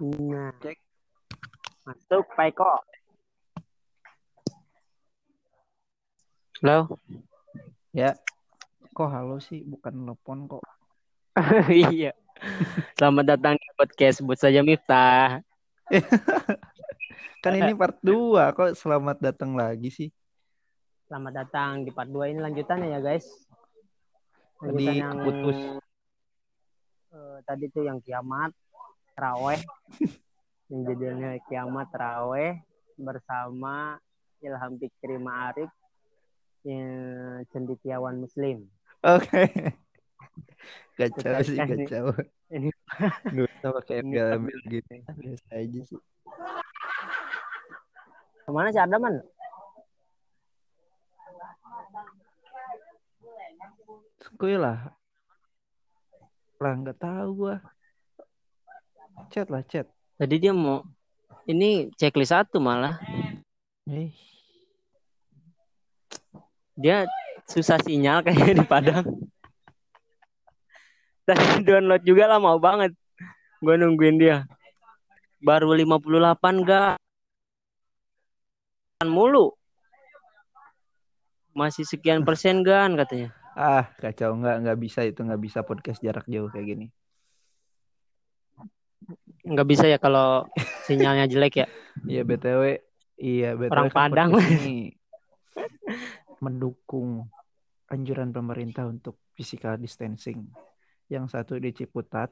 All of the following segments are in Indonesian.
Nah, Cek. masuk Pak Eko. Halo. Ya. Kok halo sih? Bukan telepon kok. iya. Selamat datang di podcast sebut saja Miftah. Kan ini part 2. Kok selamat datang lagi sih? Selamat datang di part 2 ini lanjutannya ya guys. Tadi Lanjutan yang putus. eh, tadi tuh yang kiamat, teraweh. yang judulnya kiamat teraweh bersama Ilham Fikri Ma'arif yang cendikiawan muslim. Oke. Kacau Kita sih, kacau. Ini- Nggak usah pakai embel-embel gitu. Biasa aja sih. Ke mana si Adaman? Gue lah. Lah nggak tahu gua. Chat lah, chat. Tadi dia mau ini checklist satu malah. Eh, Dia susah sinyal kayaknya di Padang. Tadi download juga lah mau banget. Gue nungguin dia. Baru 58 gak? Mulu. Masih sekian persen gan katanya. ah, kacau nggak nggak bisa itu nggak bisa podcast jarak jauh kayak gini. Nggak bisa ya kalau sinyalnya jelek ya. Iya BTW, iya BTW Orang kan Padang. ini mendukung anjuran pemerintah untuk physical distancing. Yang satu di Ciputat,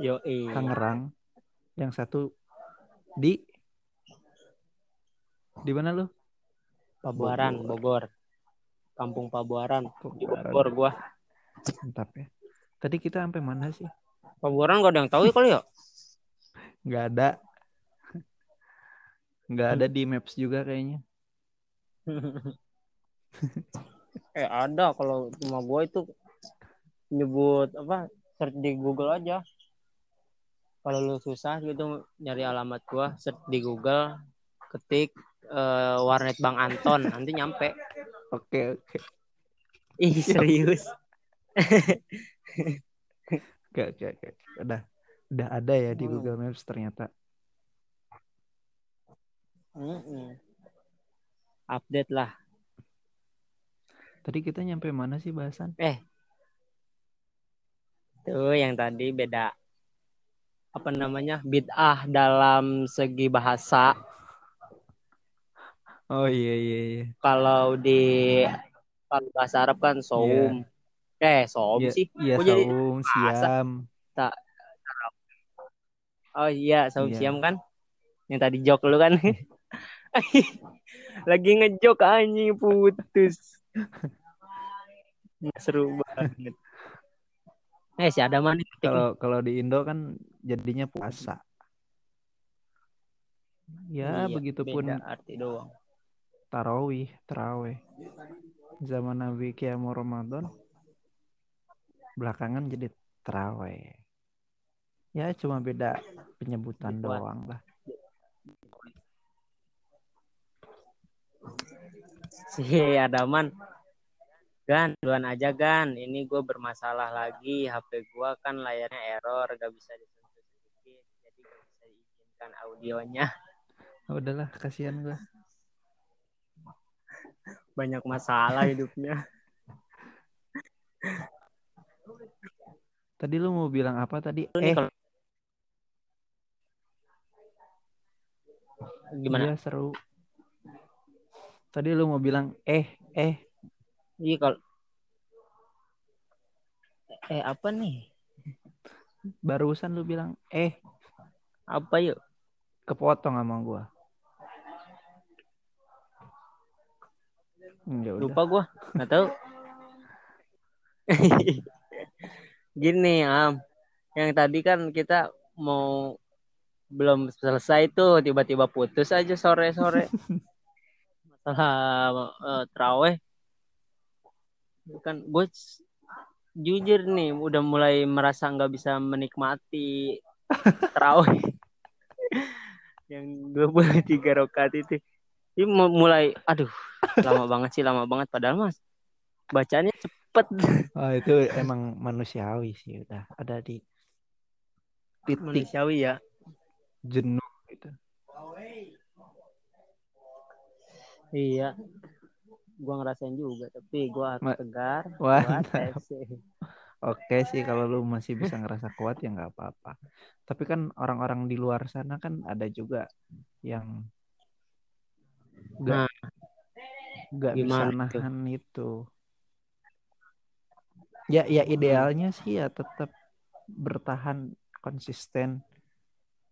Yo Tangerang, yang satu di di mana lu? Pabuaran, Bogor. Bogor. Kampung Pabuaran. Di Pabuaran. Bogor gua. Mantap ya. Tadi kita sampai mana sih? Pabuaran gak ada yang tahu ya kali ya? Nggak ada. Nggak ada di Maps juga kayaknya. eh ada kalau cuma gua itu nyebut apa search di Google aja kalau lu susah gitu nyari alamat gua search di Google ketik eh, warnet Bang Anton nanti nyampe Oke, oke. ih serius Oke, oke, oke. Udah udah ada ya di Hmm. Google Maps ternyata. Mm-mm. update lah Tadi kita nyampe mana sih bahasan? tuh yang tadi beda apa namanya bid'ah dalam segi bahasa Oh iya iya iya. kalau di kalau bahasa Arab kan saum eh saum Iya, sih Iya jadi saung, bahasa? siam. Oh iya, saum Iya. siam kan? Yang tadi jok lu kan? Lagi ngejok anjing putus. Seru banget. Eh si Adaman nih. Kalau kalau di Indo kan jadinya puasa. Ya, Iya, begitupun beda arti doang. tarawih, taraweh. Zaman Nabi Kiamu Ramadan belakangan jadi taraweh. Ya cuma beda penyebutan doang lah. Si Adaman. Gan, duluan aja Gan. Ini gue bermasalah lagi. HP gue kan layarnya error, gak bisa disentuh sedikit. Jadi gak bisa diizinkan audionya. Oh, udahlah, kasihan gua. Banyak masalah hidupnya. Tadi lu mau bilang apa tadi? Lu Eh, kalau- Gimana? iya seru. Tadi lu mau bilang eh, eh, Iya kalau eh apa nih? barusan lu bilang eh, Apa yuk? kepotong sama gua. Hmm, ya. Lupa gua, nggak tahu. Gini Am, yang tadi kan kita mau belum selesai tuh tiba-tiba putus aja sore-sore. Masalah eh, teraweh. Kan gue jujur nih udah mulai merasa nggak bisa menikmati teraweh yang 23 rakaat itu. Ini mu- mulai aduh lama banget sih lama banget padahal mas bacanya cepet Oh, itu emang manusiawi sih udah ada di titik manusiawi ya jenuh gitu. Iya. Gua ngerasain juga, tapi gua Ma- tegar, mantap. Oke sih kalau lu masih bisa ngerasa kuat ya nggak apa-apa. Tapi kan orang-orang di luar sana kan ada juga yang nggak Nah, nggak bisa nahan itu. Ya ya idealnya sih ya tetap bertahan konsisten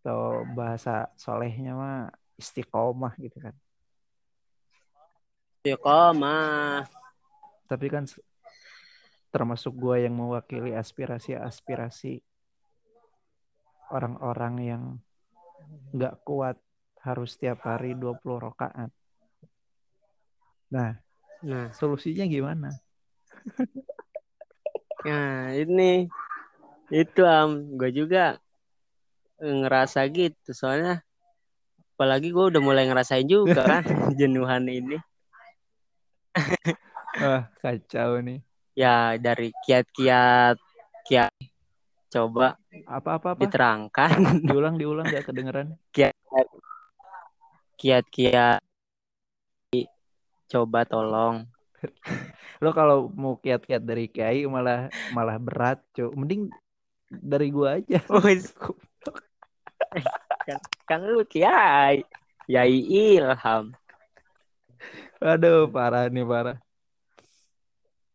atau bahasa solehnya mah istiqomah gitu kan. Istiqomah. Tapi kan termasuk gue yang mewakili aspirasi-aspirasi orang-orang yang nggak kuat harus tiap hari 20 rakaat. Nah, Nah, solusinya gimana? nah ini itu am, gue juga ngerasa gitu soalnya apalagi gue udah mulai ngerasain juga kan jenuhan ini Wah, kacau nih. ya dari kiat-kiat kiat coba Apa-apa apa? diterangkan Diulang diulang nggak kedengeran? kiat-kiat coba tolong Lo kalau mau kiat-kiat dari kiai malah malah berat, cuy. Mending dari gua aja. Wis, kan, kan lu kiai yai ilham Aduh, parah nih parah.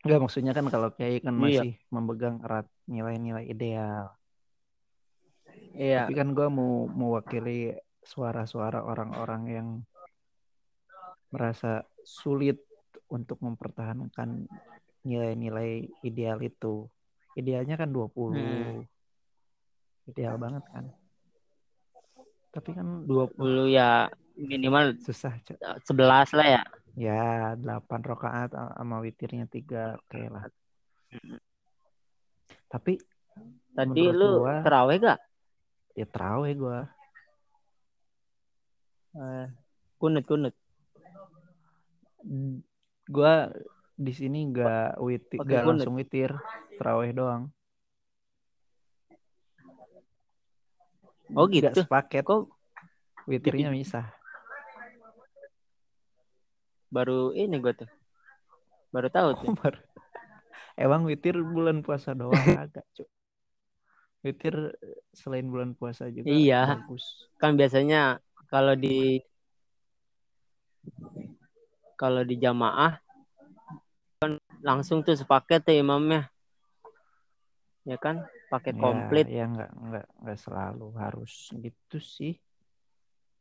Enggak maksudnya kan kalau kiai kan Iya. masih memegang erat nilai-nilai ideal. iya Tapi kan gua mau mewakili suara-suara orang-orang yang merasa sulit untuk mempertahankan nilai-nilai ideal itu. Idealnya kan 20. Hmm. Ideal banget kan. Tapi kan 20 ya minimal susah, Cok. 11 lah ya Ya, 8 rakaat sama witirnya 3, oke lah. Tapi tadi lu gua- terawih gak ya terawih gua. Eh, kunut kunut Gua di sini nggak witir, nggak langsung witir, terawih doang. oh gitu sepaket. kok Witirnya misah. baru ini gue tuh baru tahu tuh Baru- Emang witir bulan puasa doang agak, Cuk. Witir selain bulan puasa juga Iya. bagus. kan biasanya kalau di kalau di jamaah kan langsung tuh sepaket tuh imamnya ya kan pakai Ya, komplit Ya, nggak nggak nggak selalu harus gitu sih.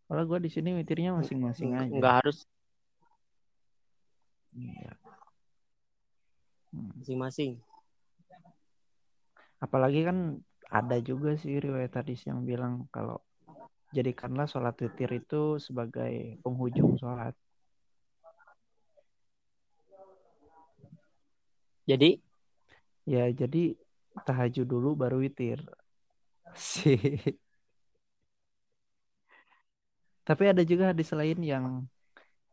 Kalau gua di sini witirnya masing-masing aja. nggak harus Iya. Hmm. masing-masing Apalagi kan ada juga sih riwayat hadis yang bilang kalau jadikanlah sholat witir itu sebagai penghujung sholat. Jadi Ya jadi tahajud dulu baru witir. Sih. Tapi ada juga hadis lain yang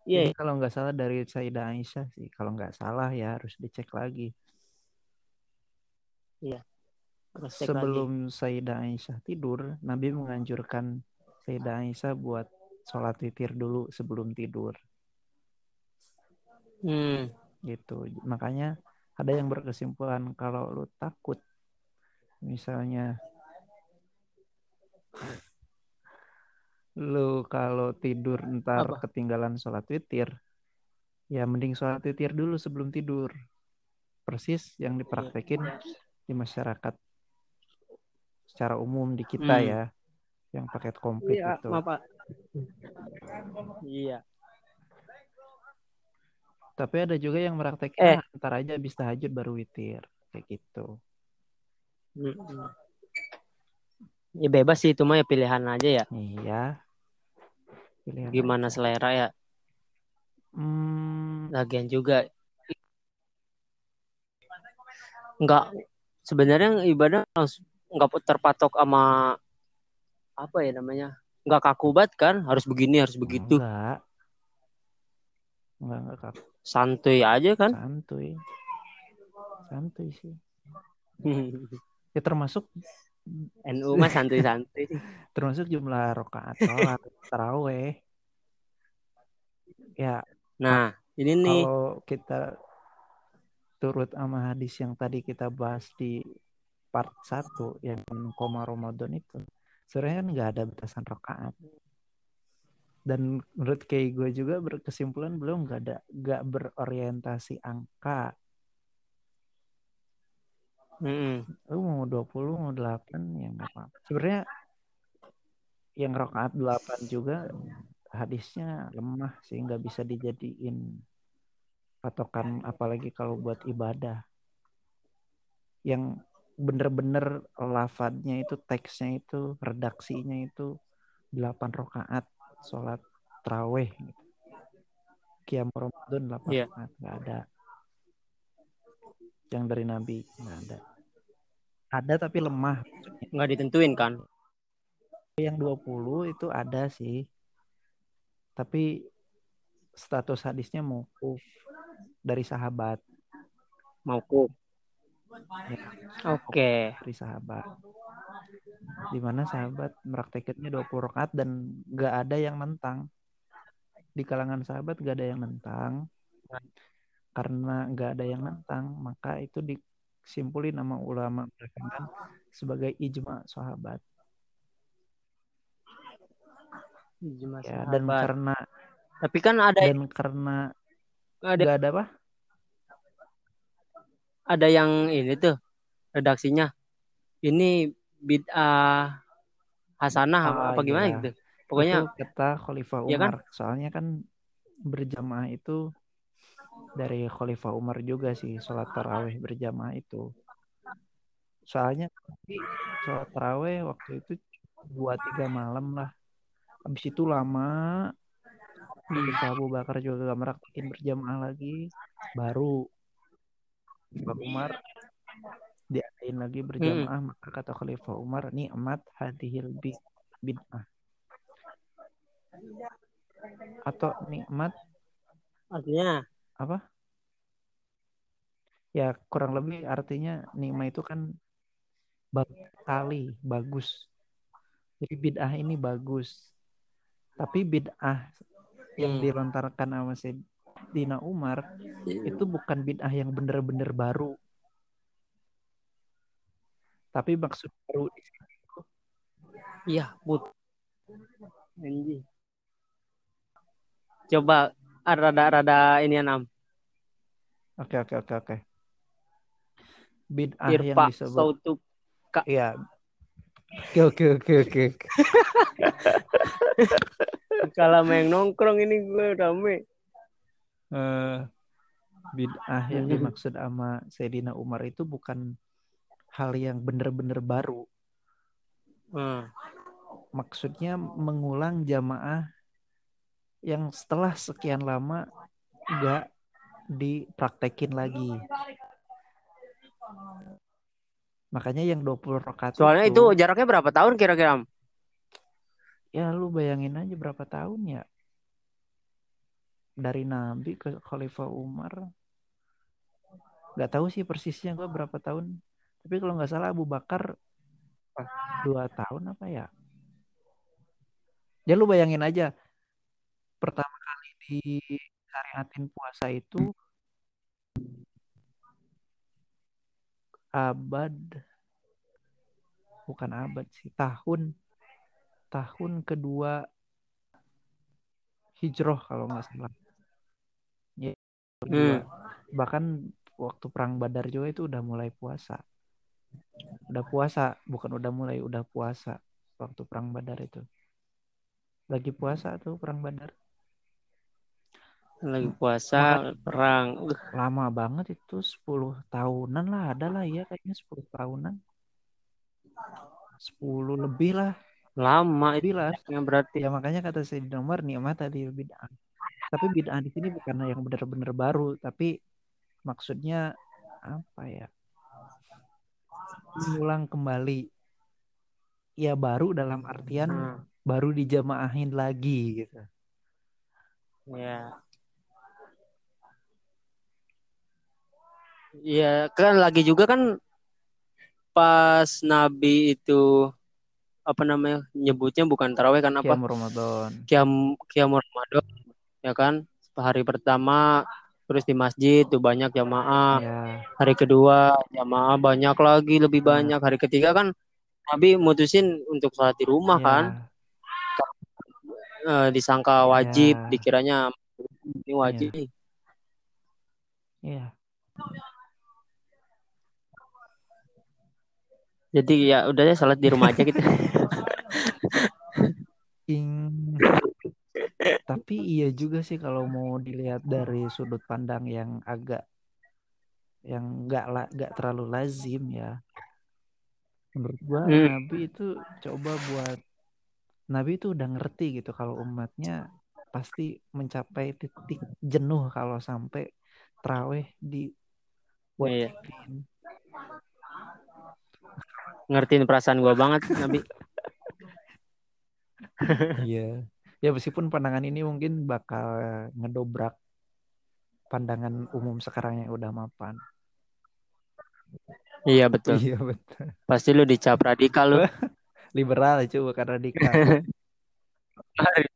iya ini kalau nggak salah dari Sayyidah Aisyah sih. Kalau nggak salah ya harus dicek lagi. cek lagi. Sebelum Sayyidah Aisyah tidur, Nabi menganjurkan Sayyidah Aisyah buat sholat witir dulu sebelum tidur. hmm gitu. Makanya ada yang berkesimpulan kalau lu takut misalnya lu kalau tidur ntar Apa? ketinggalan sholat witir ya mending sholat witir dulu sebelum tidur persis yang dipraktekin di masyarakat secara umum di kita Hmm. ya yang paket komplit iya itu maaf Pak. iya tapi ada juga yang meraktekin Eh. "Ah, ntar aja habis tahajud baru witir kayak gitu. Mm-mm. ya bebas sih itu mah ya pilihan aja ya. Iya. Pilihan gimana selera ya? Hmm, lagian juga. Nggak sebenarnya ibadah langsung nggak terpatok sama apa ya namanya? Nggak kaku banget kan? Harus begini harus begitu. Enggak. Enggak, enggak Kak. Santuy aja kan Santuy. Santuy sih. Ya termasuk NU mah santuy-santuy. termasuk jumlah rokaat sholat taraweh ya Nah, ini nih. kalau kita turut sama hadis yang tadi kita bahas di part 1 yang koma Ramadan itu sebenarnya kan nggak ada batasan rokaat dan menurut kayak gue juga berkesimpulan belum nggak ada nggak berorientasi angka. Mm-mm. lu mau 20 mau 8 ya nggak apa-apa. Sebenarnya yang rokaat 8 juga hadisnya lemah sih nggak bisa dijadiin patokan apalagi kalau buat ibadah. Yang bener-bener lafadznya itu teksnya itu redaksinya itu 8 rokaat sholat traweh gitu. Qiyam Ramadan 8 Iya. rakaat nggak ada yang dari Nabi nggak ada ada tapi lemah Nggak ditentuin kan? yang 20 itu ada sih tapi status hadisnya mauquf dari sahabat Mauquf. ya, Oke. dari sahabat di mana sahabat meraktekannya 20 rakaat dan nggak ada yang nentang di kalangan sahabat nggak ada yang nentang karena nggak ada yang nentang maka itu disimpulin sama ulama belakangan sebagai ijma sahabat Ijma ya dan sahabat. karena Tapi kan ada dan karena ada nggak ada apa ada yang ini tuh redaksinya. Ini bid'ah hasanah apa, Ah, apa gimana iya. gitu. Pokoknya itu kata Khalifah Iya kan? Umar soalnya kan berjamaah itu dari Khalifah Umar juga sih sholat taraweh berjamaah itu soalnya sholat taraweh waktu itu dua tiga malam lah habis itu lama Khalifah Abu Bakar juga gak meraktikin berjamaah lagi baru Khalifah Umar diadain lagi berjamaah maka kata Khalifah Umar nikmat hadhil bi- bid'ah. Atau nikmat artinya? Apa? Ya kurang lebih artinya nikmat itu kan sekali bagus. Jadi bid'ah ini bagus. Tapi bid'ah yang Hmm. dilontarkan sama Sayyidina Umar itu bukan bid'ah yang bener-bener baru tapi maksud baru di sini iya put. Anjing. Coba ah, rada-rada ini enam. oke oke oke oke bid'ah yang disebut sautu Iya. Oke oke oke oke. kalau main nongkrong ini gue rame. Eh, bid'ah yang dimaksud sama Sayyidina Umar itu bukan hal yang bener-bener baru. Hmm. Maksudnya mengulang jamaah yang setelah sekian lama nggak dipraktekin lagi. Makanya yang 20 rakaat Soalnya itu jaraknya berapa tahun kira-kira? Ya lu bayangin aja berapa tahun ya dari Nabi ke Khalifah Umar nggak tahu sih persisnya gua berapa tahun tapi kalau nggak salah Abu Bakar dua tahun apa ya? Ya lu bayangin aja pertama kali di syariatin puasa itu abad bukan abad sih tahun tahun kedua hijrah kalau nggak salah. Ya, kedua. bahkan waktu perang Badar juga itu udah mulai puasa udah puasa bukan udah mulai udah puasa waktu perang Badar itu. Lagi puasa tuh perang Badar? Lagi puasa, perang. Lama banget itu 10 tahunan lah ada lah ya kayaknya 10 tahunan. 10 lebih lah. Lama lebih lah. yang berarti. ya makanya kata Sayyidina Umar nikmat tadi bid'ah. Tapi bid'ah di sini bukan yang benar-benar baru tapi maksudnya apa ya mengulang kembali ya baru dalam artian Hmm. baru dijamaahin lagi gitu Ya. Iya, kan lagi juga kan pas Nabi itu apa namanya nyebutnya bukan taraweh kan apa Qiyam Ramadan. kiam kiam Ramadan ya kan hari pertama terus di masjid tuh banyak jamaah Ya, hari kedua jamaah banyak lagi lebih Ya. banyak hari ketiga kan Nabi mutusin untuk sholat di rumah ya, kan Eh, disangka wajib Ya. dikiranya ini wajib nih. Iya. jadi ya udah ya sholat di rumah aja gitu Ing- Tapi iya juga sih kalau mau dilihat dari sudut pandang yang agak yang nggak nggak terlalu lazim ya. Menurut gua Hmm. Nabi itu coba buat Nabi itu udah ngerti gitu kalau umatnya pasti mencapai titik jenuh kalau sampai terawih di Iya. wajibin. ngertiin perasaan gua banget Nabi Iya. Ya meskipun pandangan ini mungkin bakal ngedobrak pandangan umum sekarang yang udah mapan. iya betul Iya betul. pasti lu dicap radikal lu Liberal cuy bukan radikal.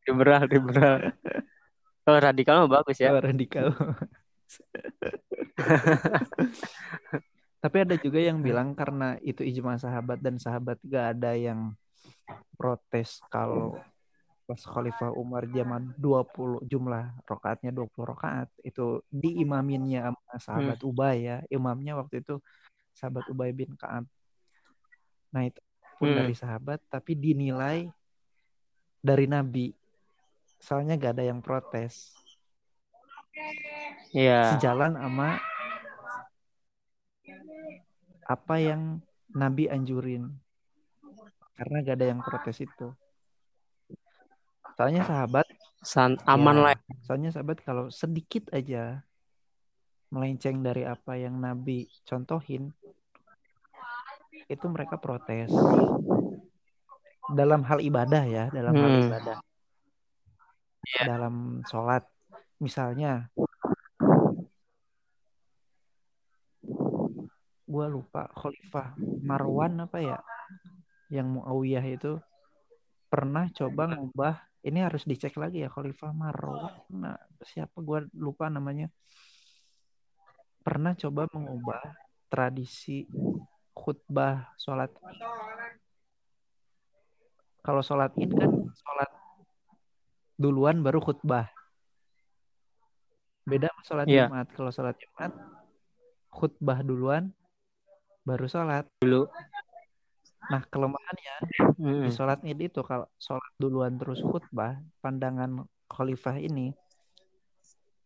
liberal liberal oh radikal mah bagus ya Oh, radikal. Tapi ada juga yang bilang karena itu ijma sahabat dan sahabat gak ada yang protes kalau pas Khalifah Umar zaman 20 jumlah rokaatnya 20 rokaat itu diimaminnya sama sahabat Ubay ya. Imamnya waktu itu sahabat Ubay bin Ka'ab. Nah itu pun Hmm. dari sahabat tapi dinilai dari Nabi. Soalnya gak ada yang protes. Iya. Sejalan sama apa yang Nabi anjurin. Karena gak ada yang protes itu soalnya sahabat San aman ya, lah soalnya sahabat kalau sedikit aja melenceng dari apa yang Nabi contohin itu mereka protes dalam hal ibadah ya dalam hal Hmm. ibadah. Dalam sholat. Misalnya gua lupa Khalifah Marwan apa ya yang Muawiyah itu pernah coba ngubah ini harus dicek lagi ya Khalifah Marwan nah, siapa gua lupa namanya. Pernah coba mengubah tradisi khutbah sholat kalau sholat id kan sholat duluan baru khutbah. Beda sama sholat Iya. jumat. Kalau sholat jumat khutbah duluan baru sholat. Dulu nah kelemahannya Mm-mm. di sholat id itu kalau sholat duluan terus khutbah pandangan khalifah ini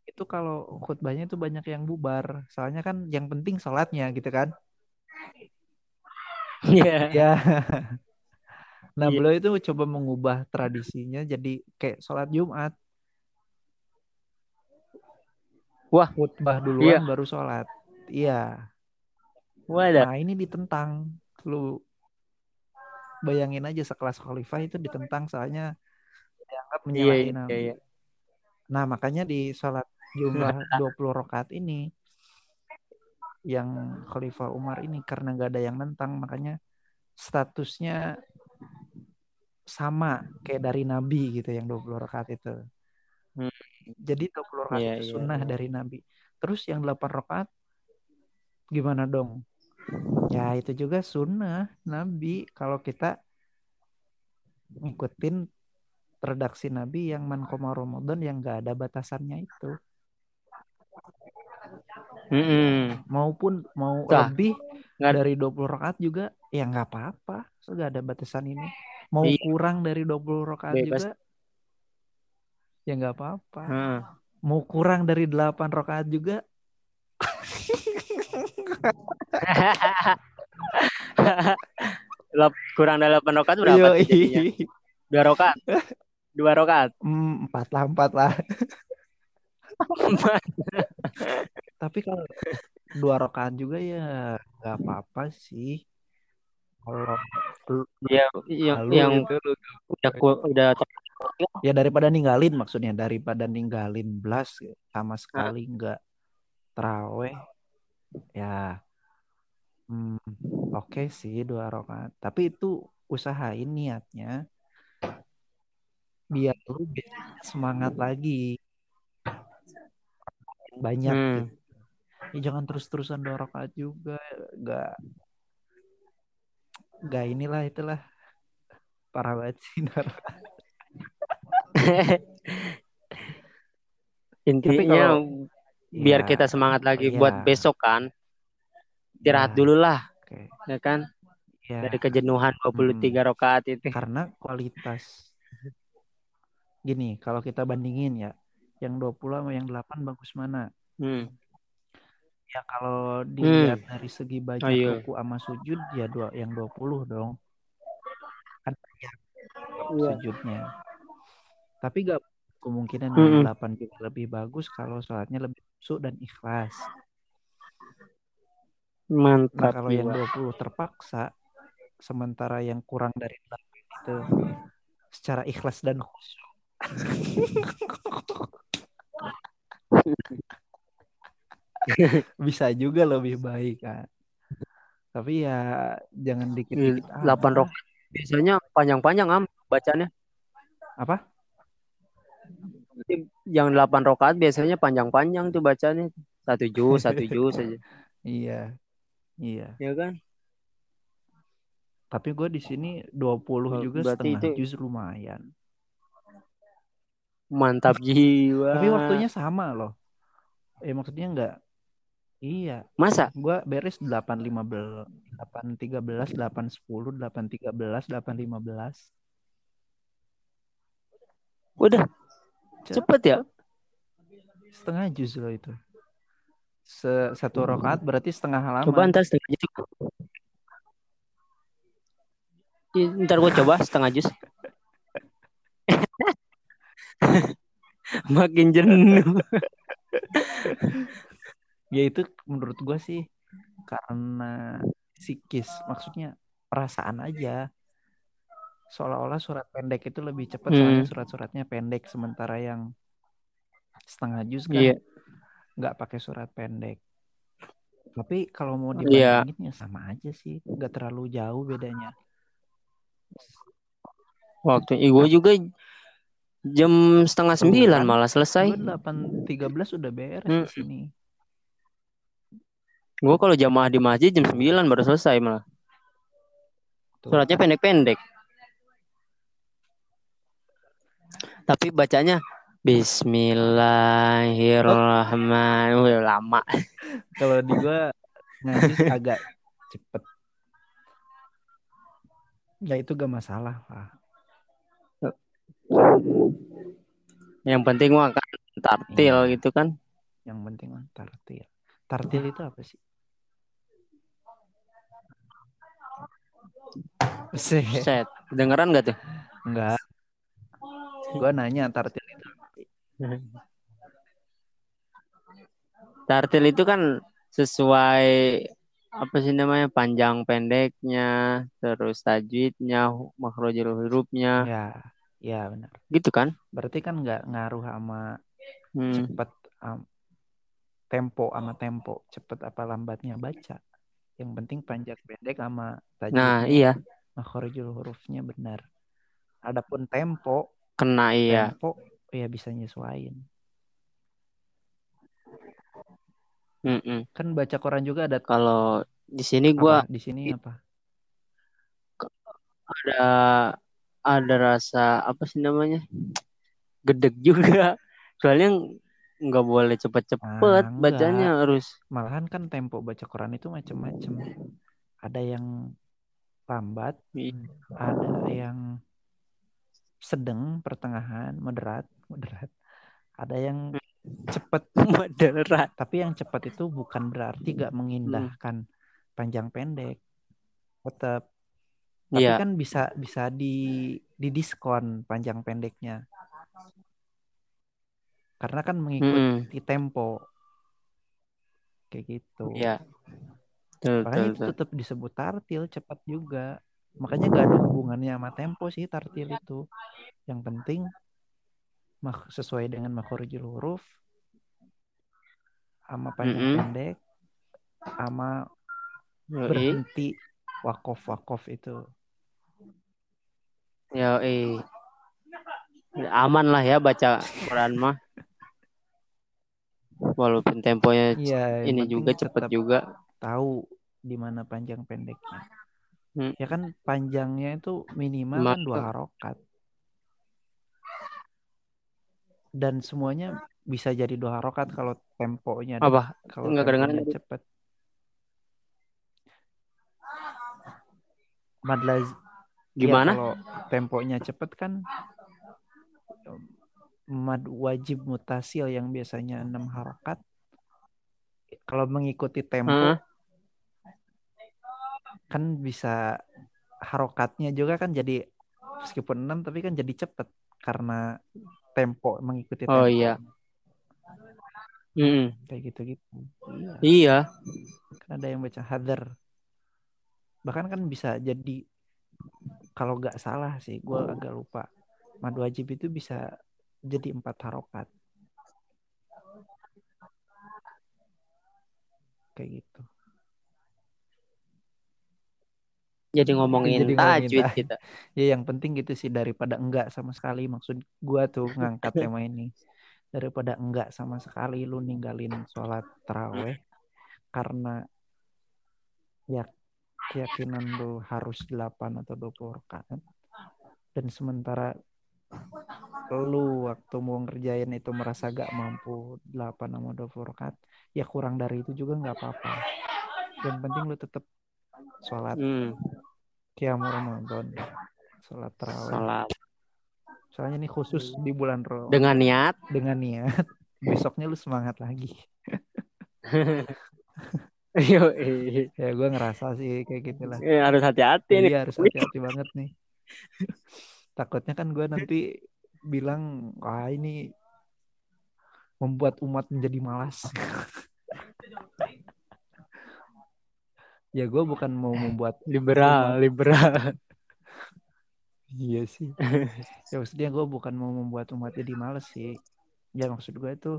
itu kalau khutbahnya itu banyak yang bubar soalnya kan yang penting sholatnya gitu kan Iya. ya nah Iya. beliau itu coba mengubah tradisinya jadi kayak sholat jumat Wah. khutbah duluan Iya. baru sholat iya Wadah. nah ini ditentang lu bayangin aja sekelas khalifah itu ditentang soalnya dianggap Iya, menyalahi iya, Nabi. iya. Nah, makanya di sholat jumlah 20 rakaat ini yang Khalifah Umar ini karena nggak ada yang nentang makanya statusnya sama kayak dari Nabi gitu yang 20 rakaat itu. Hmm. Jadi 20 rakaat Iya, itu sunnah iya. dari Nabi. Terus yang 8 rakaat gimana dong? Ya itu juga sunnah Nabi kalau kita ngikutin redaksi Nabi yang man koma Ramadan yang gak ada batasannya itu Mm-mm. maupun mau Tah, lebih nggak- dari 20 rakaat juga ya nggak apa-apa so gak ada batasan ini mau Iya. kurang dari 20 rakaat Bebas. juga ya nggak apa-apa Heeh. mau kurang dari 8 rakaat juga kurang dari 8 rokaat berapa. Dua rokaat. Dua rokaat. Hmm, empat lah empat lah. Tapi kalau dua rakaat juga ya nggak apa-apa sih. Kalau ya, yang, yang itu udah ku- udah ya daripada ninggalin maksudnya daripada ninggalin blas sama sekali nggak teraweh ya Hmm, Oke sih dua rakaat. Tapi itu usahain niatnya biar lu semangat lagi banyak Hmm. gitu. Ya, jangan terus-terusan dua rakaat juga, gak gak inilah itulah parah banget sih. Intinya kalau- biar Ya, kita semangat lagi iya. buat besok kan. Istirahat Ya. dulu lah, Oke. ya kan? Ya, Dari kejenuhan 23 rakaat itu. karena kualitas gini, kalau kita bandingin ya, yang 20 sama yang 8 bagus mana? Hmm. Ya kalau dilihat dari segi banyak Oh, iya. ruku sama sujud ya dua yang 20 dong. Kan banyak Iya. sujudnya. Tapi gak kemungkinan yang 8 juga lebih bagus kalau sholatnya lebih khusyuk dan ikhlas. Nah Mantap kalau yang jiwa. 20 terpaksa, sementara yang kurang dari 8 itu secara ikhlas dan khusyuk. Bisa juga lebih baik kan. Tapi ya jangan dikit-dikit. Iya, Delapan amat. rakaat biasanya panjang-panjang am bacanya. Apa? Yang 8 rakaat biasanya panjang-panjang tuh bacanya. Satu juz, satu juz aja. Iya. Iya. Ya kan? Tapi gue di sini 20 Oh, juga berarti setengah itu- juz lumayan. Mantap jiwa. Tapi waktunya sama loh. Eh maksudnya enggak. Iya. Masa? Gue beres 8 15 8 13 8 10 8 13 8 15. Udah cepet ya? Setengah juz loh itu. Se satu rakaat berarti setengah halaman. Coba ntar setengah juz. Ntar gue coba setengah juz. Makin jenuh. Ya itu menurut gue sih karena psikis, maksudnya perasaan aja. Seolah-olah surat pendek itu lebih cepat Hmm. soalnya surat-suratnya pendek sementara yang setengah juz kan Iya. nggak pakai surat pendek. Tapi kalau mau Iya. dibandingin ya sama aja sih, nggak terlalu jauh bedanya. Waktu gue juga jam setengah sembilan malah selesai. Gue 8.13 udah beres Hmm. di sini. Gue kalau jamaah di masjid jam 9 baru selesai malah. Tuh. Suratnya pendek-pendek. Tapi bacanya Bismillahirrahmanirrahim. Lama. Kalau di gue ngaji agak cepet. Ya itu gak masalah lah. Yang penting mah kan tartil Iya. gitu kan. Yang penting mah tartil. Tartil itu apa sih? Sih, Set. Dengeran gak tuh? enggak. Gue nanya tartil itu. Tartil itu kan sesuai apa sih namanya panjang pendeknya, terus tajwidnya, makhrajul hurufnya, Ya, ya benar. gitu kan? Berarti kan nggak ngaruh sama Hmm. cepet am- tempo sama tempo, cepet apa lambatnya baca. Yang penting panjang pendek sama Nah, tajwidnya, iya, makhrajul hurufnya benar. Adapun tempo, kena iya. tempo ya bisa nyesuaiin. Mm-mm. Kan baca Quran juga ada Kalau di sini gua apa? Di sini apa? ada ada rasa apa sih namanya? Gedeg juga. Soalnya nggak boleh cepet-cepet Ah, bacanya harus Malahan kan tempo baca Quran itu macam-macam. Ada yang lambat, Iya. ada yang sedang, pertengahan, moderat, moderat. Ada yang cepat, moderat. tapi yang cepat itu bukan berarti gak mengindahkan panjang pendek. Tetap. Tapi Iya. kan bisa bisa di didiskon panjang pendeknya. Karena kan mengikuti tempo. Kayak gitu. Iya. Betul, Makanya betul, itu betul. tetap disebut tartil cepat juga. Makanya gak ada hubungannya sama tempo sih tartil itu. Yang penting mak- sesuai dengan makhorijul huruf sama panjang pendek sama berhenti wakof wakof itu Yoi. Aman lah ya baca Quran mah. Walaupun temponya yang ini juga cepet tetap juga. tahu di mana panjang pendeknya. Hmm. Ya kan panjangnya itu minimal kan dua harokat. Dan semuanya bisa jadi dua harokat kalau temponya Apa? kalau Nggak kedengaran cepet. Madlaz ya Gimana? kalau temponya cepet kan mad wajib mutasil yang biasanya enam harokat kalau mengikuti tempo Heeh. Kan bisa harokatnya juga kan jadi meskipun 6 tapi kan jadi cepet karena tempo mengikuti Oh tempo. iya. Mm-mm. kayak gitu-gitu. Iya. Iya. kan ada yang baca hadar. Bahkan kan bisa jadi kalau nggak salah sih gue agak lupa. Mad wajib itu bisa jadi empat harokat. Kayak gitu Jadi ngomongin Jadi tajwid tajwid. kita. ya yang penting gitu sih daripada enggak sama sekali maksud gua tuh ngangkat tema ini daripada enggak sama sekali lu ninggalin sholat taraweh karena ya keyakinan lu harus 8 atau 20 rakaat dan sementara lu waktu mau ngerjain itu merasa gak mampu 8 sama 20 rakaat ya kurang dari itu juga nggak apa-apa yang penting lu tetap sholat. Hmm. Qiyamul Ramadan. Sholat taraweh Salat soalnya ini khusus di bulan Ramadan dengan niat. dengan niat. Besoknya lu semangat lagi. Yo, ya gue ngerasa sih kayak gitulah. Harus hati-hati nih. iya harus hati-hati banget nih. Takutnya kan gue nanti bilang wah ini membuat umat menjadi malas ya gue bukan mau membuat Liberal, liberal. Iya sih. ya maksudnya gue bukan mau membuat umat jadi males sih. Ya maksud gue itu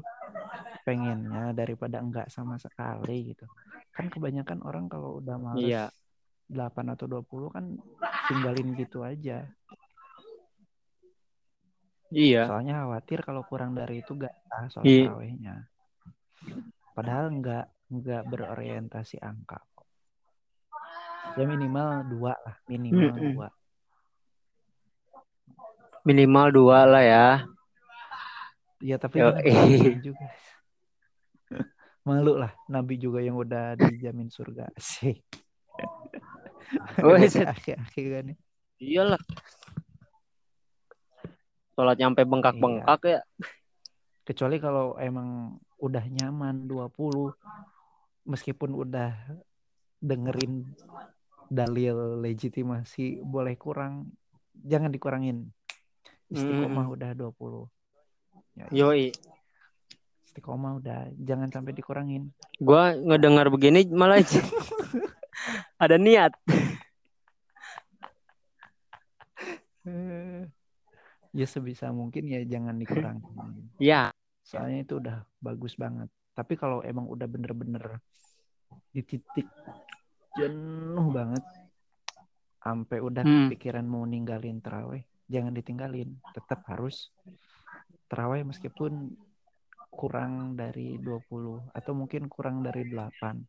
pengennya daripada enggak sama sekali gitu. Kan kebanyakan orang kalau udah males Iya. 8 atau 20 kan tinggalin gitu aja. Iya. Soalnya khawatir kalau kurang dari itu gak sah soal Iya. tarawehnya. Padahal enggak enggak berorientasi angka. Ya minimal dua lah, minimal Mm-mm. dua. Minimal dua lah ya. Ya tapi eh. juga. Malu lah Nabi juga yang udah dijamin surga sih. Oh. Akhir-akhir kan ya. Iyalah. Sholat nyampe bengkak-bengkak ya. Kecuali kalau emang udah nyaman 20 meskipun udah dengerin dalil legitimasi boleh kurang jangan dikurangin. Istiqomah Mm. udah 20. Ya, Yoi. istiqomah udah jangan sampai dikurangin. Gua ngedengar begini malah ada niat. Ya sebisa mungkin ya jangan dikurangin. Ya. Soalnya itu udah bagus banget. Tapi kalau emang udah bener-bener di titik jenuh banget, sampai udah Hmm. kepikiran mau ninggalin terawih, jangan ditinggalin. Tetap harus terawih meskipun kurang dari 20 atau mungkin kurang dari 8.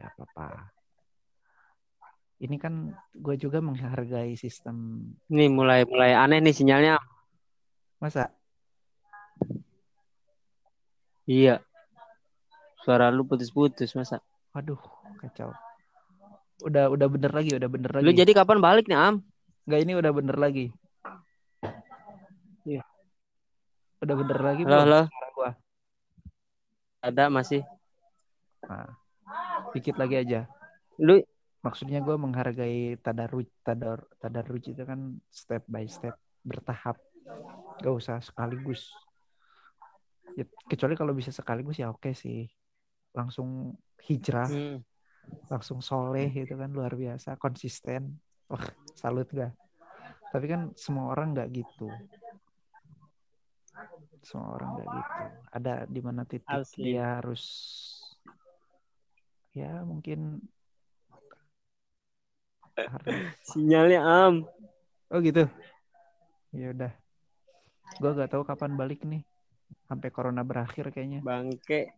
Gak apa-apa. Ini kan gue juga menghargai sistem Ini mulai mulai aneh nih sinyalnya. masa Iya. Suara lu putus-putus masa. Waduh, kacau. Udah udah bener lagi, udah bener lagi. Lu jadi kapan balik nih, Am? Nggak ini udah bener lagi. Iya. Udah bener lagi Halo, halo. gua? Ada masih. Nah, dikit lagi aja. Lu Maksudnya gue menghargai tadarruj, tadar, tadarruj itu kan step by step, bertahap. Gak usah sekaligus. Ya, kecuali kalau bisa sekaligus ya oke sih. Langsung hijrah, Hmm. Langsung soleh itu kan luar biasa, konsisten. Wah, salut gak? Tapi kan semua orang nggak gitu. Semua orang nggak gitu. Ada di mana titik Asli. dia harus ya mungkin Sinyalnya am. Oh gitu. Ya udah. Gua gak tahu kapan balik nih. Sampai corona berakhir kayaknya. Bangke.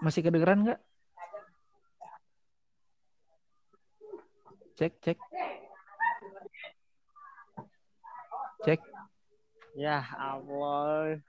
Masih kedengeran nggak? Cek, cek. Cek. Ya Allah.